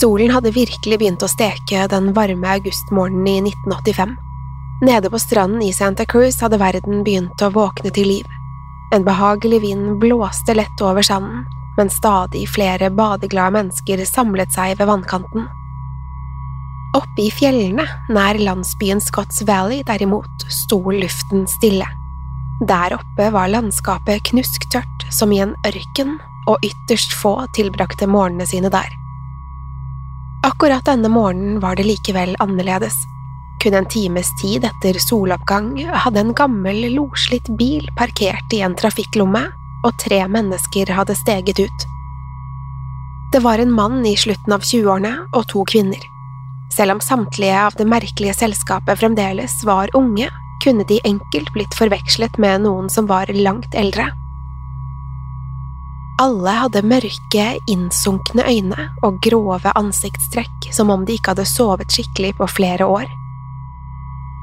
Solen hadde virkelig begynt å steke den varme augustmorgenen i 1985. Nede på stranden i Santa Cruz hadde verden begynt å våkne til liv. En behagelig vind blåste lett over sanden, men stadig flere badeglade mennesker samlet seg ved vannkanten. Oppe i fjellene, nær landsbyen Scotts Valley, derimot, sto luften stille. Der oppe var landskapet knusktørt som i en ørken, og ytterst få tilbrakte morgenene sine der. Akkurat denne morgenen var det likevel annerledes. Kun en times tid etter soloppgang hadde en gammel, loslitt bil parkert i en trafikklomme, og tre mennesker hadde steget ut. Det var en mann i slutten av 20-årene og to kvinner. Selv om samtlige av det merkelige selskapet fremdeles var unge, kunne de enkelt blitt forvekslet med noen som var langt eldre. Alle hadde mørke, innsunkne øyne og grove ansiktstrekk som om de ikke hadde sovet skikkelig på flere år.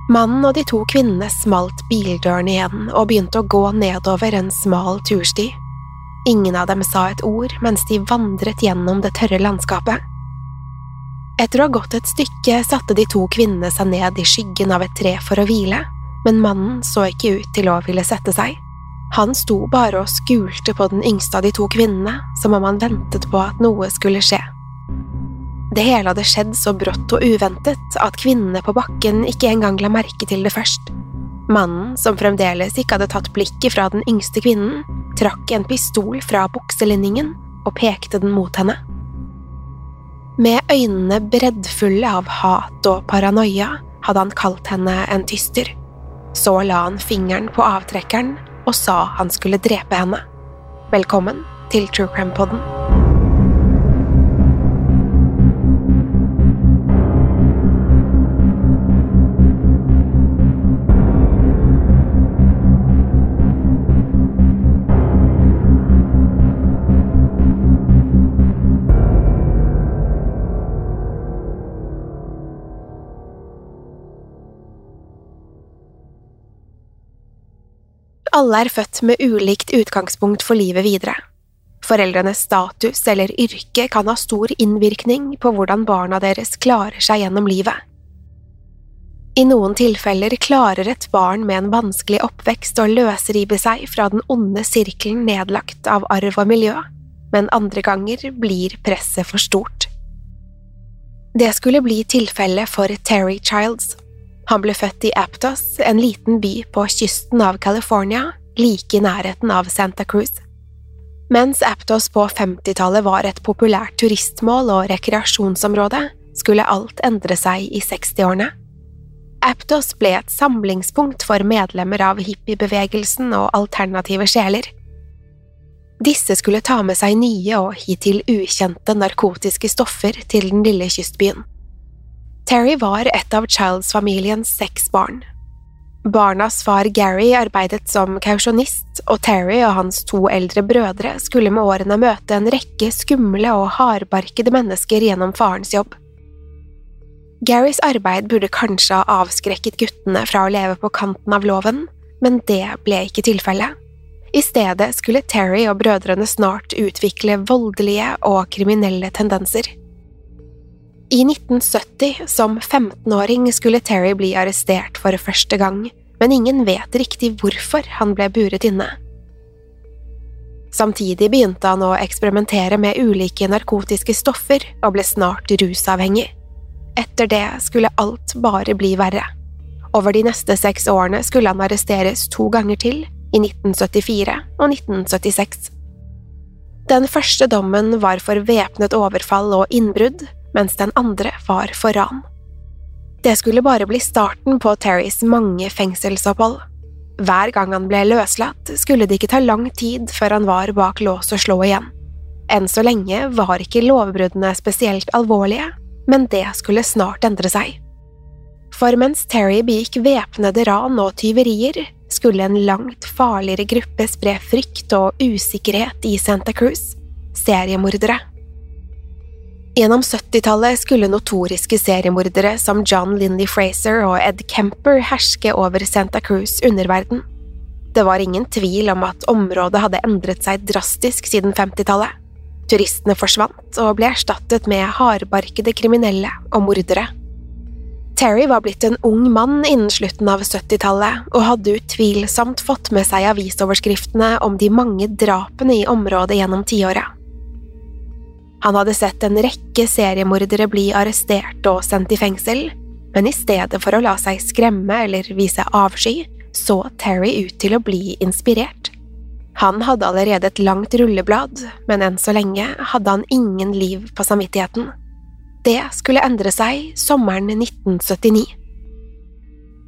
Mannen og de to kvinnene smalt bildørene igjen og begynte å gå nedover en smal tursti. Ingen av dem sa et ord mens de vandret gjennom det tørre landskapet. Etter å ha gått et stykke satte de to kvinnene seg ned i skyggen av et tre for å hvile, men mannen så ikke ut til å ville sette seg. Han sto bare og skulte på den yngste av de to kvinnene, som om han ventet på at noe skulle skje. Det hele hadde skjedd så brått og uventet at kvinnene på bakken ikke engang la merke til det først. Mannen, som fremdeles ikke hadde tatt blikket fra den yngste kvinnen, trakk en pistol fra bukselinningen og pekte den mot henne. Med øynene breddfulle av hat og paranoia hadde han kalt henne en tyster. Så la han fingeren på avtrekkeren og sa han skulle drepe henne. Velkommen til True Crime Podden. Alle er født med ulikt utgangspunkt for livet videre. Foreldrenes status eller yrke kan ha stor innvirkning på hvordan barna deres klarer seg gjennom livet. I noen tilfeller klarer et barn med en vanskelig oppvekst å løsrive seg fra den onde sirkelen nedlagt av arv og miljø, men andre ganger blir presset for stort. Det skulle bli tilfellet for Terry Childs. Han ble født i Aptos, en liten by på kysten av California, like i nærheten av Santa Cruz. Mens Aptos på 50-tallet var et populært turistmål og rekreasjonsområde, skulle alt endre seg i 60-årene. Aptos ble et samlingspunkt for medlemmer av hippiebevegelsen og alternative sjeler. Disse skulle ta med seg nye og hittil ukjente narkotiske stoffer til den lille kystbyen. Terry var et av Childs-familiens seks barn. Barnas far Gary arbeidet som kausjonist, og Terry og hans to eldre brødre skulle med årene møte en rekke skumle og hardbarkede mennesker gjennom farens jobb. Garys arbeid burde kanskje ha avskrekket guttene fra å leve på kanten av loven, men det ble ikke tilfellet. I stedet skulle Terry og brødrene snart utvikle voldelige og kriminelle tendenser. I 1970, som 15-åring, skulle Terry bli arrestert for første gang, men ingen vet riktig hvorfor han ble buret inne. Samtidig begynte han å eksperimentere med ulike narkotiske stoffer og ble snart rusavhengig. Etter det skulle alt bare bli verre. Over de neste seks årene skulle han arresteres to ganger til, i 1974 og 1976. Den første dommen var for væpnet overfall og innbrudd, mens den andre var for ran. Det skulle bare bli starten på Terrys mange fengselsopphold. Hver gang han ble løslatt, skulle det ikke ta lang tid før han var bak lås og slå igjen. Enn så lenge var ikke lovbruddene spesielt alvorlige, men det skulle snart endre seg. For mens Terry begikk væpnede ran og tyverier, skulle en langt farligere gruppe spre frykt og usikkerhet i Santa Cruz – seriemordere. Gjennom 70-tallet skulle notoriske seriemordere som John Lindy Fraser og Ed Kemper herske over Santa Cruz underverden. Det var ingen tvil om at området hadde endret seg drastisk siden 50-tallet. Turistene forsvant og ble erstattet med hardbarkede kriminelle og mordere. Terry var blitt en ung mann innen slutten av 70-tallet og hadde utvilsomt fått med seg avisoverskriftene om de mange drapene i området gjennom tiåret. Han hadde sett en rekke seriemordere bli arrestert og sendt i fengsel, men i stedet for å la seg skremme eller vise avsky, så Terry ut til å bli inspirert. Han hadde allerede et langt rulleblad, men enn så lenge hadde han ingen liv på samvittigheten. Det skulle endre seg sommeren 1979.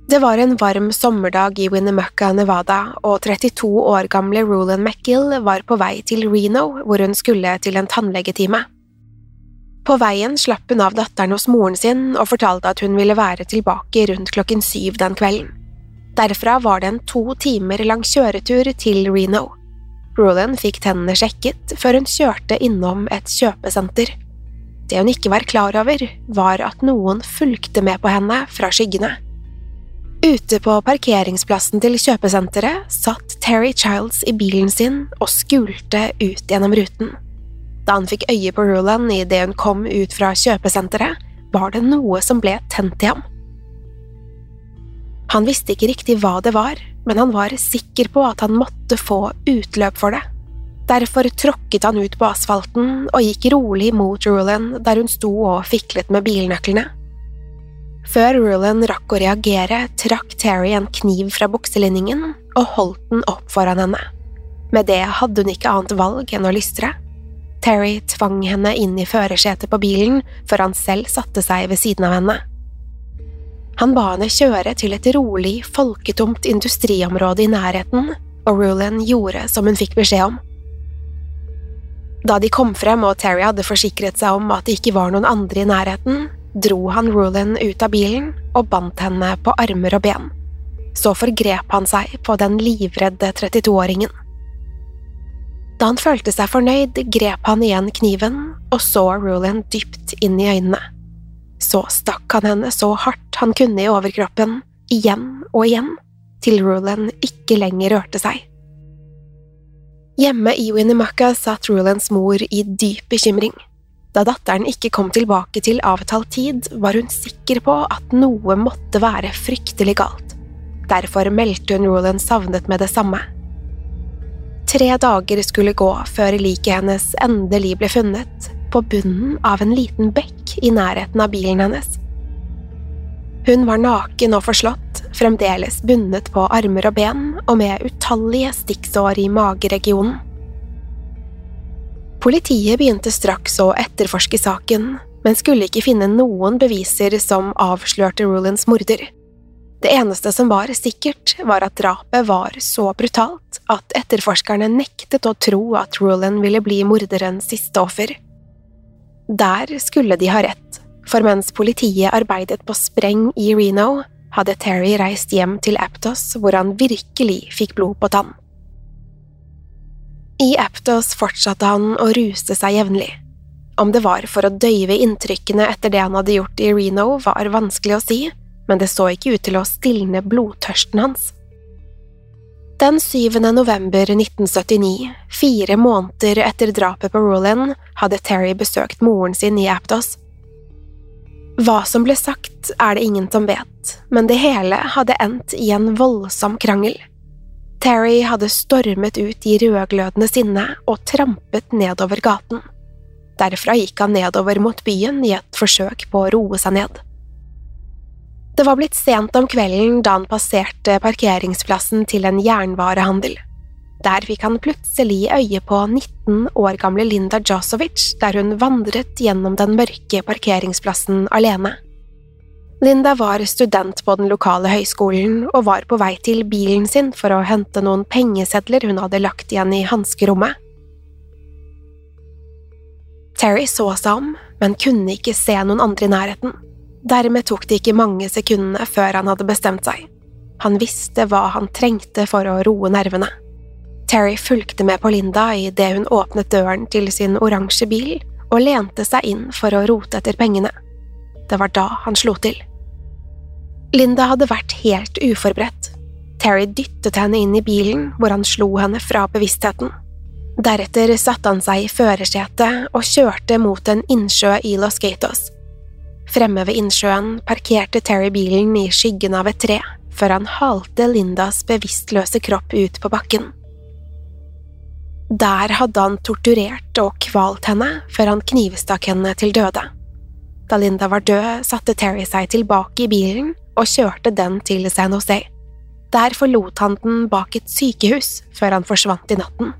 Det var en varm sommerdag i Winnemucca, Nevada, og 32 år gamle Rulan McGill var på vei til Reno, hvor hun skulle til en tannlegetime. På veien slapp hun av datteren hos moren sin og fortalte at hun ville være tilbake rundt klokken syv den kvelden. Derfra var det en to timer lang kjøretur til Reno. Rulan fikk tennene sjekket før hun kjørte innom et kjøpesenter. Det hun ikke var klar over, var at noen fulgte med på henne fra skyggene. Ute på parkeringsplassen til kjøpesenteret satt Terry Childs i bilen sin og skulte ut gjennom ruten. Da han fikk øye på Ruland idet hun kom ut fra kjøpesenteret, var det noe som ble tent i ham. Han visste ikke riktig hva det var, men han var sikker på at han måtte få utløp for det. Derfor tråkket han ut på asfalten og gikk rolig mot Ruland der hun sto og fiklet med bilnøklene. Før Rulan rakk å reagere, trakk Terry en kniv fra bukselinningen og holdt den opp foran henne. Med det hadde hun ikke annet valg enn å lystre. Terry tvang henne inn i førersetet på bilen før han selv satte seg ved siden av henne. Han ba henne kjøre til et rolig, folketomt industriområde i nærheten, og Rulan gjorde som hun fikk beskjed om. Da de kom frem og Terry hadde forsikret seg om at det ikke var noen andre i nærheten, dro han Rulin ut av bilen og bandt henne på armer og ben. Så forgrep han seg på den livredde 32-åringen. Da han følte seg fornøyd, grep han igjen kniven og så Rulin dypt inn i øynene. Så stakk han henne så hardt han kunne i overkroppen, igjen og igjen, til Rulin ikke lenger rørte seg. Hjemme i Winnemucca satt Rulins mor i dyp bekymring. Da datteren ikke kom tilbake til avtalt tid, var hun sikker på at noe måtte være fryktelig galt. Derfor meldte hun Roland savnet med det samme. Tre dager skulle gå før liket hennes endelig ble funnet, på bunnen av en liten bekk i nærheten av bilen hennes. Hun var naken og forslått, fremdeles bundet på armer og ben og med utallige stikksår i mageregionen. Politiet begynte straks å etterforske saken, men skulle ikke finne noen beviser som avslørte Rulins morder. Det eneste som var sikkert, var at drapet var så brutalt at etterforskerne nektet å tro at Rulin ville bli morderens siste offer. Der skulle de ha rett, for mens politiet arbeidet på spreng i Reno, hadde Terry reist hjem til Aptos, hvor han virkelig fikk blod på tann. I Aptos fortsatte han å ruse seg jevnlig. Om det var for å døyve inntrykkene etter det han hadde gjort i Reno, var vanskelig å si, men det så ikke ut til å stilne blodtørsten hans. Den 7. november 1979, fire måneder etter drapet på Rulin, hadde Terry besøkt moren sin i Aptos. Hva som ble sagt, er det ingen som vet, men det hele hadde endt i en voldsom krangel. Terry hadde stormet ut i rødglødende sinne og trampet nedover gaten. Derfra gikk han nedover mot byen i et forsøk på å roe seg ned. Det var blitt sent om kvelden da han passerte parkeringsplassen til en jernvarehandel. Der fikk han plutselig øye på 19 år gamle Linda Josovic der hun vandret gjennom den mørke parkeringsplassen alene. Linda var student på den lokale høyskolen og var på vei til bilen sin for å hente noen pengesedler hun hadde lagt igjen i hanskerommet. Terry så seg om, men kunne ikke se noen andre i nærheten. Dermed tok det ikke mange sekundene før han hadde bestemt seg. Han visste hva han trengte for å roe nervene. Terry fulgte med på Linda idet hun åpnet døren til sin oransje bil og lente seg inn for å rote etter pengene. Det var da han slo til. Linda hadde vært helt uforberedt. Terry dyttet henne inn i bilen, hvor han slo henne fra bevisstheten. Deretter satte han seg i førersetet og kjørte mot en innsjø i Los Gatos. Fremme ved innsjøen parkerte Terry bilen i skyggen av et tre, før han halte Lindas bevisstløse kropp ut på bakken. Der hadde han torturert og kvalt henne før han knivstakk henne til døde. Da Linda var død, satte Terry seg tilbake i bilen og kjørte den til San Jose. Der forlot han den bak et sykehus før han forsvant i natten.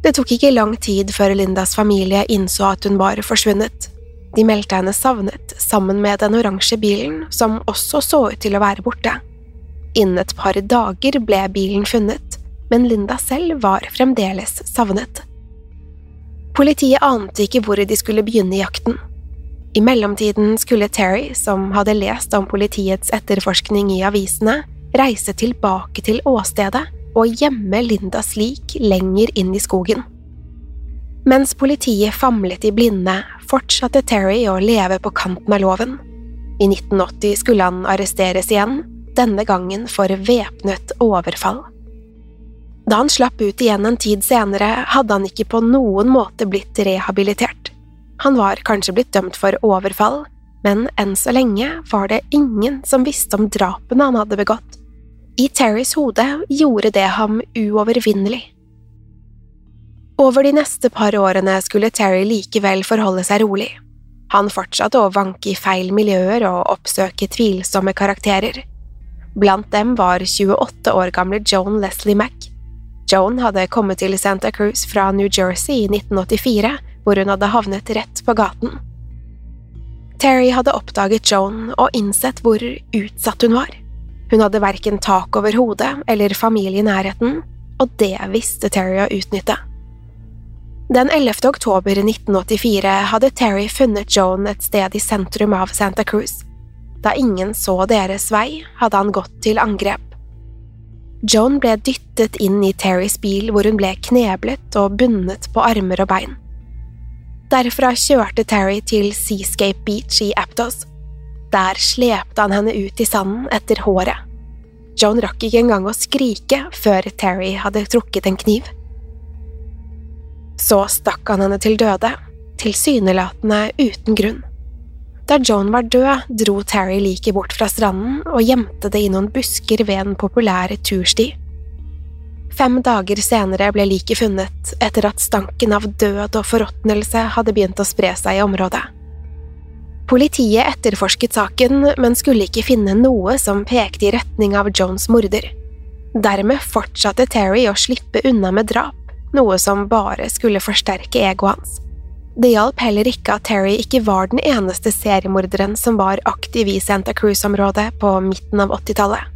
Det tok ikke lang tid før Lindas familie innså at hun var forsvunnet. De meldte henne savnet sammen med den oransje bilen, som også så ut til å være borte. Innen et par dager ble bilen funnet, men Linda selv var fremdeles savnet. Politiet ante ikke hvor de skulle begynne jakten. I mellomtiden skulle Terry, som hadde lest om politiets etterforskning i avisene, reise tilbake til åstedet og gjemme Lindas lik lenger inn i skogen. Mens politiet famlet i blinde, fortsatte Terry å leve på kanten av loven. I 1980 skulle han arresteres igjen, denne gangen for væpnet overfall. Da han slapp ut igjen en tid senere, hadde han ikke på noen måte blitt rehabilitert. Han var kanskje blitt dømt for overfall, men enn så lenge var det ingen som visste om drapene han hadde begått. I Terrys hode gjorde det ham uovervinnelig. Over de neste par årene skulle Terry likevel forholde seg rolig. Han fortsatte å vanke i feil miljøer og oppsøke tvilsomme karakterer. Blant dem var 28 år gamle Joan Leslie Mack. Joan hadde kommet til Santa Cruz fra New Jersey i 1984 hvor hun hadde havnet rett på gaten. Terry hadde oppdaget Joan og innsett hvor utsatt hun var. Hun hadde verken tak over hodet eller familie i nærheten, og det visste Terry å utnytte. Den 11. oktober 1984 hadde Terry funnet Joan et sted i sentrum av Santa Cruz. Da ingen så deres vei, hadde han gått til angrep. Joan ble dyttet inn i Terrys bil hvor hun ble kneblet og bundet på armer og bein. Derfra kjørte Terry til Seascape Beach i Aptos. Der slepte han henne ut i sanden etter håret. Joan rakk ikke engang å skrike før Terry hadde trukket en kniv. Så stakk han henne til døde, tilsynelatende uten grunn. Da Joan var død, dro Terry liket bort fra stranden og gjemte det i noen busker ved en populær tursti. Fem dager senere ble liket funnet etter at stanken av død og forråtnelse hadde begynt å spre seg i området. Politiet etterforsket saken, men skulle ikke finne noe som pekte i retning av Jones morder. Dermed fortsatte Terry å slippe unna med drap, noe som bare skulle forsterke egoet hans. Det hjalp heller ikke at Terry ikke var den eneste seriemorderen som var aktiv i Santa Cruz-området på midten av 80-tallet.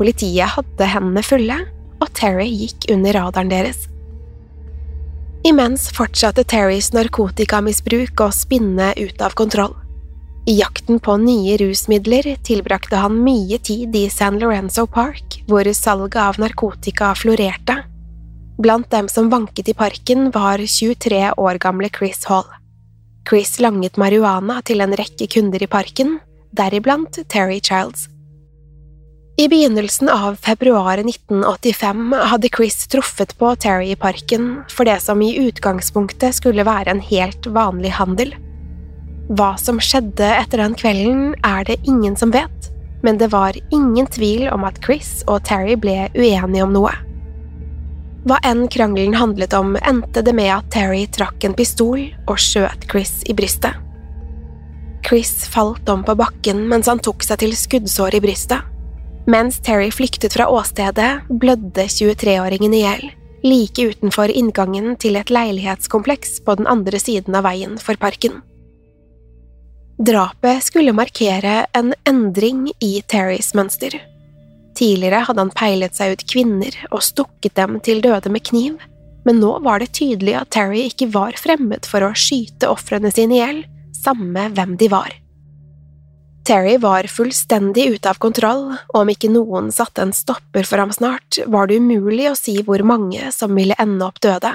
Politiet hadde hendene fulle, og Terry gikk under radaren deres. Imens fortsatte Terrys narkotikamisbruk å spinne ut av kontroll. I jakten på nye rusmidler tilbrakte han mye tid i San Lorenzo Park, hvor salget av narkotika florerte. Blant dem som vanket i parken, var 23 år gamle Chris Hall. Chris langet marihuana til en rekke kunder i parken, deriblant Terry Childs. I begynnelsen av februar 1985 hadde Chris truffet på Terry i parken for det som i utgangspunktet skulle være en helt vanlig handel. Hva som skjedde etter den kvelden, er det ingen som vet, men det var ingen tvil om at Chris og Terry ble uenige om noe. Hva enn krangelen handlet om, endte det med at Terry trakk en pistol og skjøt Chris i brystet. Chris falt om på bakken mens han tok seg til skuddsår i brystet. Mens Terry flyktet fra åstedet, blødde 23-åringen i hjel, like utenfor inngangen til et leilighetskompleks på den andre siden av veien for parken. Drapet skulle markere en endring i Terrys mønster. Tidligere hadde han peilet seg ut kvinner og stukket dem til døde med kniv, men nå var det tydelig at Terry ikke var fremmed for å skyte ofrene sine i hjel, samme hvem de var. Terry var fullstendig ute av kontroll, og om ikke noen satte en stopper for ham snart, var det umulig å si hvor mange som ville ende opp døde.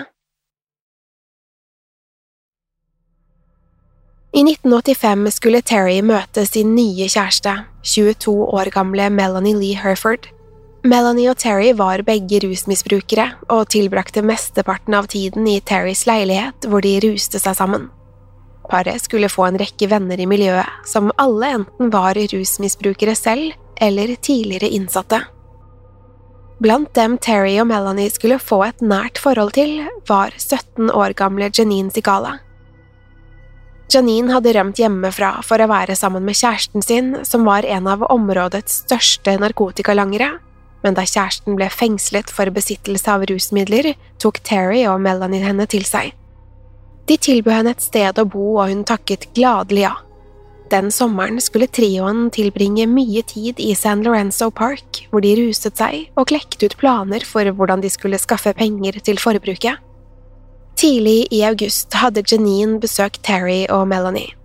I 1985 skulle Terry møte sin nye kjæreste, 22 år gamle Melanie Lee Herford. Melanie og Terry var begge rusmisbrukere og tilbrakte mesteparten av tiden i Terrys leilighet hvor de ruste seg sammen. Paret skulle få en rekke venner i miljøet, som alle enten var rusmisbrukere selv eller tidligere innsatte. Blant dem Terry og Melanie skulle få et nært forhold til, var 17 år gamle Janine Sigala. Janine hadde rømt hjemmefra for å være sammen med kjæresten sin, som var en av områdets største narkotikalangere, men da kjæresten ble fengslet for besittelse av rusmidler, tok Terry og Melanie henne til seg. De tilbød henne et sted å bo, og hun takket gladelig ja. Den sommeren skulle trioen tilbringe mye tid i San Lorenzo Park, hvor de ruset seg og klekte ut planer for hvordan de skulle skaffe penger til forbruket. Tidlig i august hadde Janine besøkt Terry og Melanie.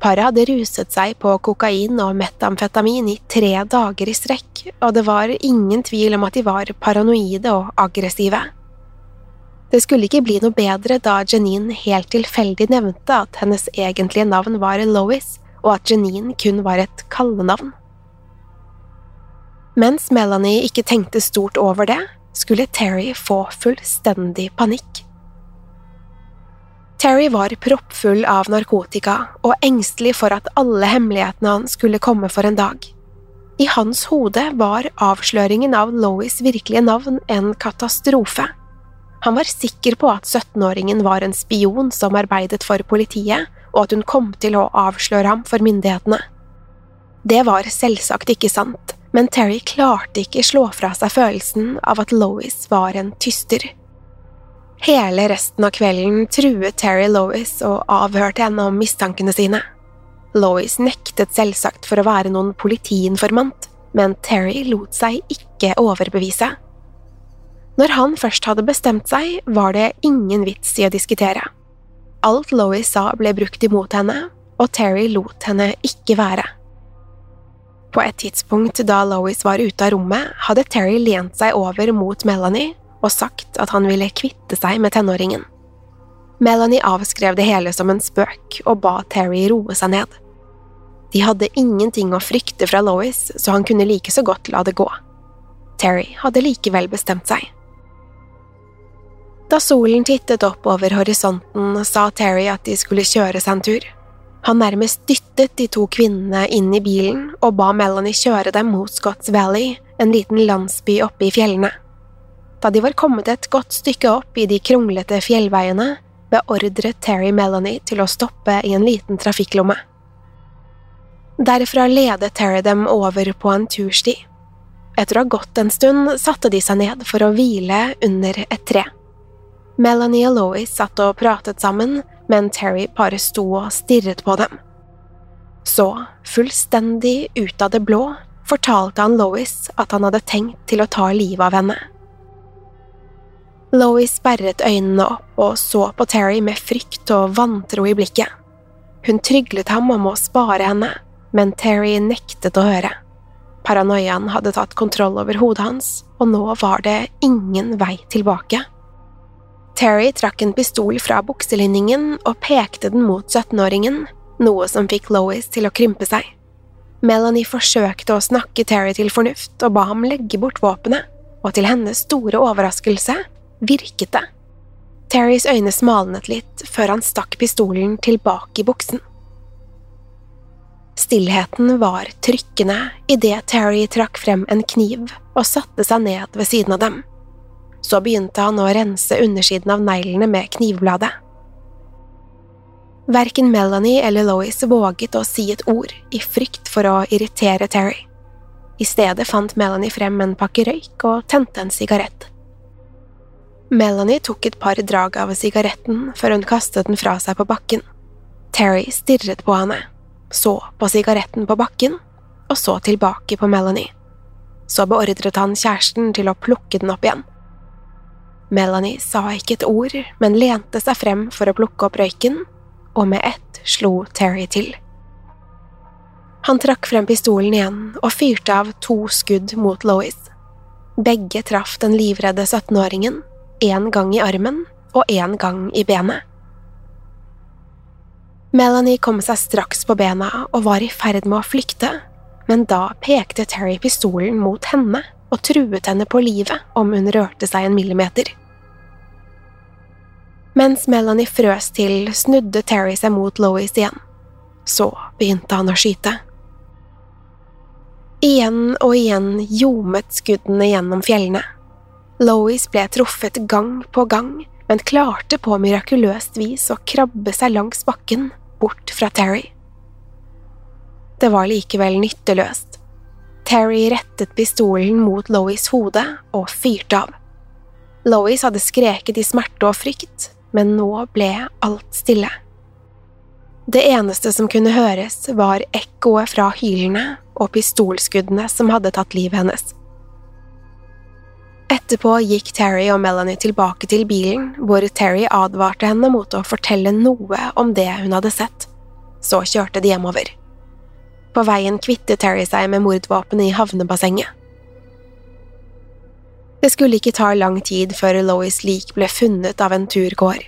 Paret hadde ruset seg på kokain og metamfetamin i tre dager i strekk, og det var ingen tvil om at de var paranoide og aggressive. Det skulle ikke bli noe bedre da Janine helt tilfeldig nevnte at hennes egentlige navn var Lois, og at Janine kun var et kallenavn. Mens Melanie ikke tenkte stort over det, skulle Terry få fullstendig panikk. Terry var proppfull av narkotika og engstelig for at alle hemmelighetene hans skulle komme for en dag. I hans hode var avsløringen av Lois' virkelige navn en katastrofe. Han var sikker på at 17-åringen var en spion som arbeidet for politiet, og at hun kom til å avsløre ham for myndighetene. Det var selvsagt ikke sant, men Terry klarte ikke slå fra seg følelsen av at Lois var en tyster. Hele resten av kvelden truet Terry Lois og avhørte henne om mistankene sine. Lois nektet selvsagt for å være noen politiinformant, men Terry lot seg ikke overbevise. Når han først hadde bestemt seg, var det ingen vits i å diskutere. Alt Lois sa ble brukt imot henne, og Terry lot henne ikke være. På et tidspunkt da Lois var ute av rommet, hadde Terry lent seg over mot Melanie og sagt at han ville kvitte seg med tenåringen. Melanie avskrev det hele som en spøk og ba Terry roe seg ned. De hadde ingenting å frykte fra Lois, så han kunne like så godt la det gå. Terry hadde likevel bestemt seg. Da solen tittet opp over horisonten, sa Terry at de skulle kjøre seg en tur. Han nærmest dyttet de to kvinnene inn i bilen og ba Melanie kjøre dem mot Scotts Valley, en liten landsby oppe i fjellene. Da de var kommet et godt stykke opp i de kronglete fjellveiene, beordret Terry Melanie til å stoppe i en liten trafikklomme. Derfra ledet Terry dem over på en tursti. Etter å ha gått en stund satte de seg ned for å hvile under et tre. Melanie og Lois satt og pratet sammen, men Terry bare sto og stirret på dem. Så, fullstendig ut av det blå, fortalte han Lois at han hadde tenkt til å ta livet av henne. Lois sperret øynene opp og så på Terry med frykt og vantro i blikket. Hun tryglet ham om å spare henne, men Terry nektet å høre. Paranoiaen hadde tatt kontroll over hodet hans, og nå var det ingen vei tilbake. Terry trakk en pistol fra bukselinningen og pekte den mot 17-åringen, noe som fikk Lois til å krympe seg. Melanie forsøkte å snakke Terry til fornuft og ba ham legge bort våpenet, og til hennes store overraskelse virket det. Terrys øyne smalnet litt før han stakk pistolen tilbake i buksen. Stillheten var trykkende idet Terry trakk frem en kniv og satte seg ned ved siden av dem. Så begynte han å rense undersiden av neglene med knivbladet. Verken Melanie eller Lois våget å si et ord i frykt for å irritere Terry. I stedet fant Melanie frem en pakke røyk og tente en sigarett. Melanie tok et par drag av sigaretten før hun kastet den fra seg på bakken. Terry stirret på henne, så på sigaretten på bakken, og så tilbake på Melanie. Så beordret han kjæresten til å plukke den opp igjen. Melanie sa ikke et ord, men lente seg frem for å plukke opp røyken, og med ett slo Terry til. Han trakk frem pistolen igjen og fyrte av to skudd mot Lois. Begge traff den livredde 17-åringen, én gang i armen og én gang i benet. Melanie kom seg straks på bena og var i ferd med å flykte, men da pekte Terry pistolen mot henne og truet henne på livet om hun rørte seg en millimeter. Mens Melanie frøs til, snudde Terry seg mot Lois igjen. Så begynte han å skyte. Igjen og igjen ljomet skuddene gjennom fjellene. Lois ble truffet gang på gang, men klarte på mirakuløst vis å krabbe seg langs bakken, bort fra Terry. Det var likevel nytteløst. Terry rettet pistolen mot Lois' hode og fyrte av. Lois hadde skreket i smerte og frykt, men nå ble alt stille. Det eneste som kunne høres, var ekkoet fra hylene og pistolskuddene som hadde tatt livet hennes. Etterpå gikk Terry og Melanie tilbake til bilen, hvor Terry advarte henne mot å fortelle noe om det hun hadde sett. Så kjørte de hjemover. På veien kvittet Terry seg med mordvåpenet i havnebassenget. Det skulle ikke ta lang tid før Lois lik ble funnet av en turgåer.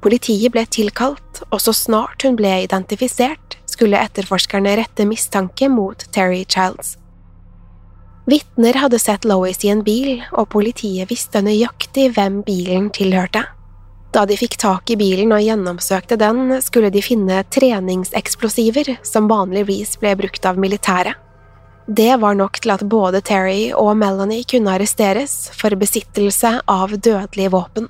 Politiet ble tilkalt, og så snart hun ble identifisert, skulle etterforskerne rette mistanke mot Terry Childs. Vitner hadde sett Lois i en bil, og politiet visste nøyaktig hvem bilen tilhørte. Da de fikk tak i bilen og gjennomsøkte den, skulle de finne treningseksplosiver som vanligvis ble brukt av militæret. Det var nok til at både Terry og Melanie kunne arresteres for besittelse av dødelige våpen.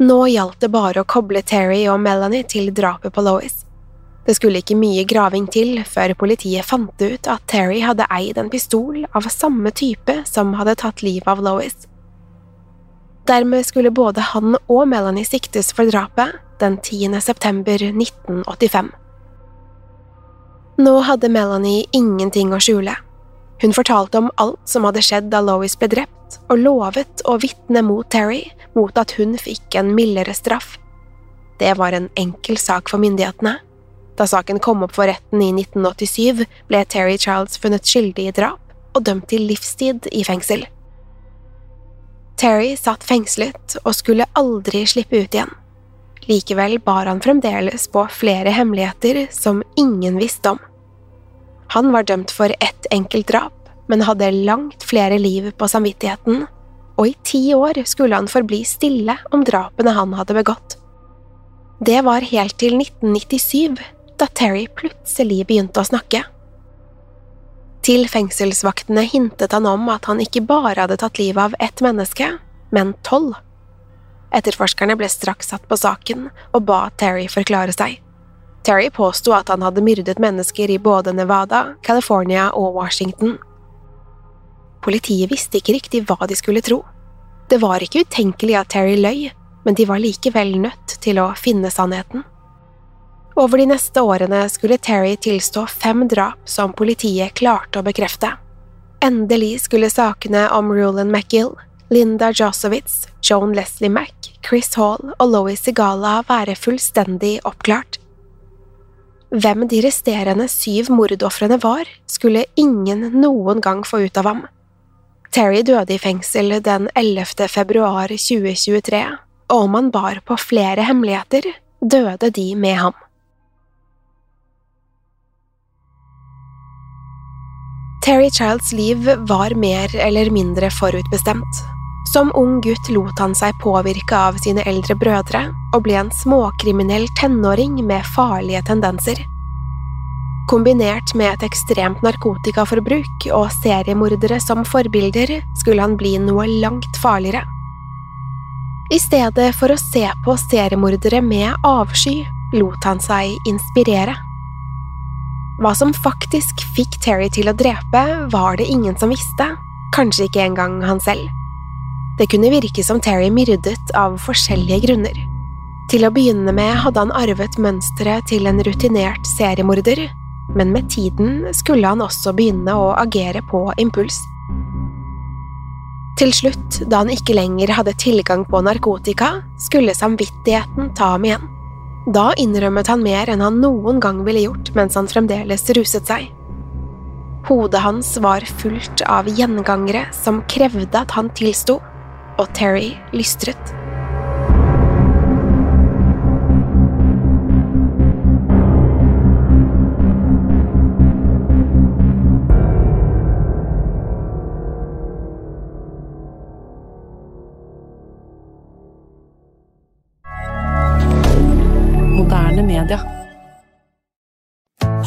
Nå gjaldt det bare å koble Terry og Melanie til drapet på Lois. Det skulle ikke mye graving til før politiet fant ut at Terry hadde eid en pistol av samme type som hadde tatt livet av Lois. Dermed skulle både han og Melanie siktes for drapet den 10. september 1985. Nå hadde Melanie ingenting å skjule. Hun fortalte om alt som hadde skjedd da Lois ble drept, og lovet å vitne mot Terry mot at hun fikk en mildere straff. Det var en enkel sak for myndighetene. Da saken kom opp for retten i 1987, ble Terry Childs funnet skyldig i drap og dømt til livstid i fengsel. Terry satt fengslet og skulle aldri slippe ut igjen. Likevel bar han fremdeles på flere hemmeligheter som ingen visste om. Han var dømt for ett enkelt drap, men hadde langt flere liv på samvittigheten, og i ti år skulle han forbli stille om drapene han hadde begått. Det var helt til 1997, da Terry plutselig begynte å snakke. Til fengselsvaktene hintet han om at han ikke bare hadde tatt livet av ett menneske, men tolv. Etterforskerne ble straks satt på saken og ba Terry forklare seg. Terry påsto at han hadde myrdet mennesker i både Nevada, California og Washington. Politiet visste ikke riktig hva de skulle tro. Det var ikke utenkelig at Terry løy, men de var likevel nødt til å finne sannheten. Over de neste årene skulle Terry tilstå fem drap som politiet klarte å bekrefte. Endelig skulle sakene om Rulan McGill, Linda Josowitz, Joan Leslie Mack, Chris Hall og Lois Sigala være fullstendig oppklart. Hvem de resterende syv mordofrene var, skulle ingen noen gang få ut av ham. Terry døde i fengsel den 11. februar 2023, og om han bar på flere hemmeligheter, døde de med ham. Terry Childs liv var mer eller mindre forutbestemt. Som ung gutt lot han seg påvirke av sine eldre brødre og ble en småkriminell tenåring med farlige tendenser. Kombinert med et ekstremt narkotikaforbruk og seriemordere som forbilder skulle han bli noe langt farligere. I stedet for å se på seriemordere med avsky, lot han seg inspirere. Hva som faktisk fikk Terry til å drepe, var det ingen som visste, kanskje ikke engang han selv. Det kunne virke som Terry myrdet av forskjellige grunner. Til å begynne med hadde han arvet mønsteret til en rutinert seriemorder, men med tiden skulle han også begynne å agere på impuls. Til slutt, da han ikke lenger hadde tilgang på narkotika, skulle samvittigheten ta ham igjen. Da innrømmet han mer enn han noen gang ville gjort mens han fremdeles ruset seg. Hodet hans var fullt av gjengangere som krevde at han tilsto, og Terry lystret.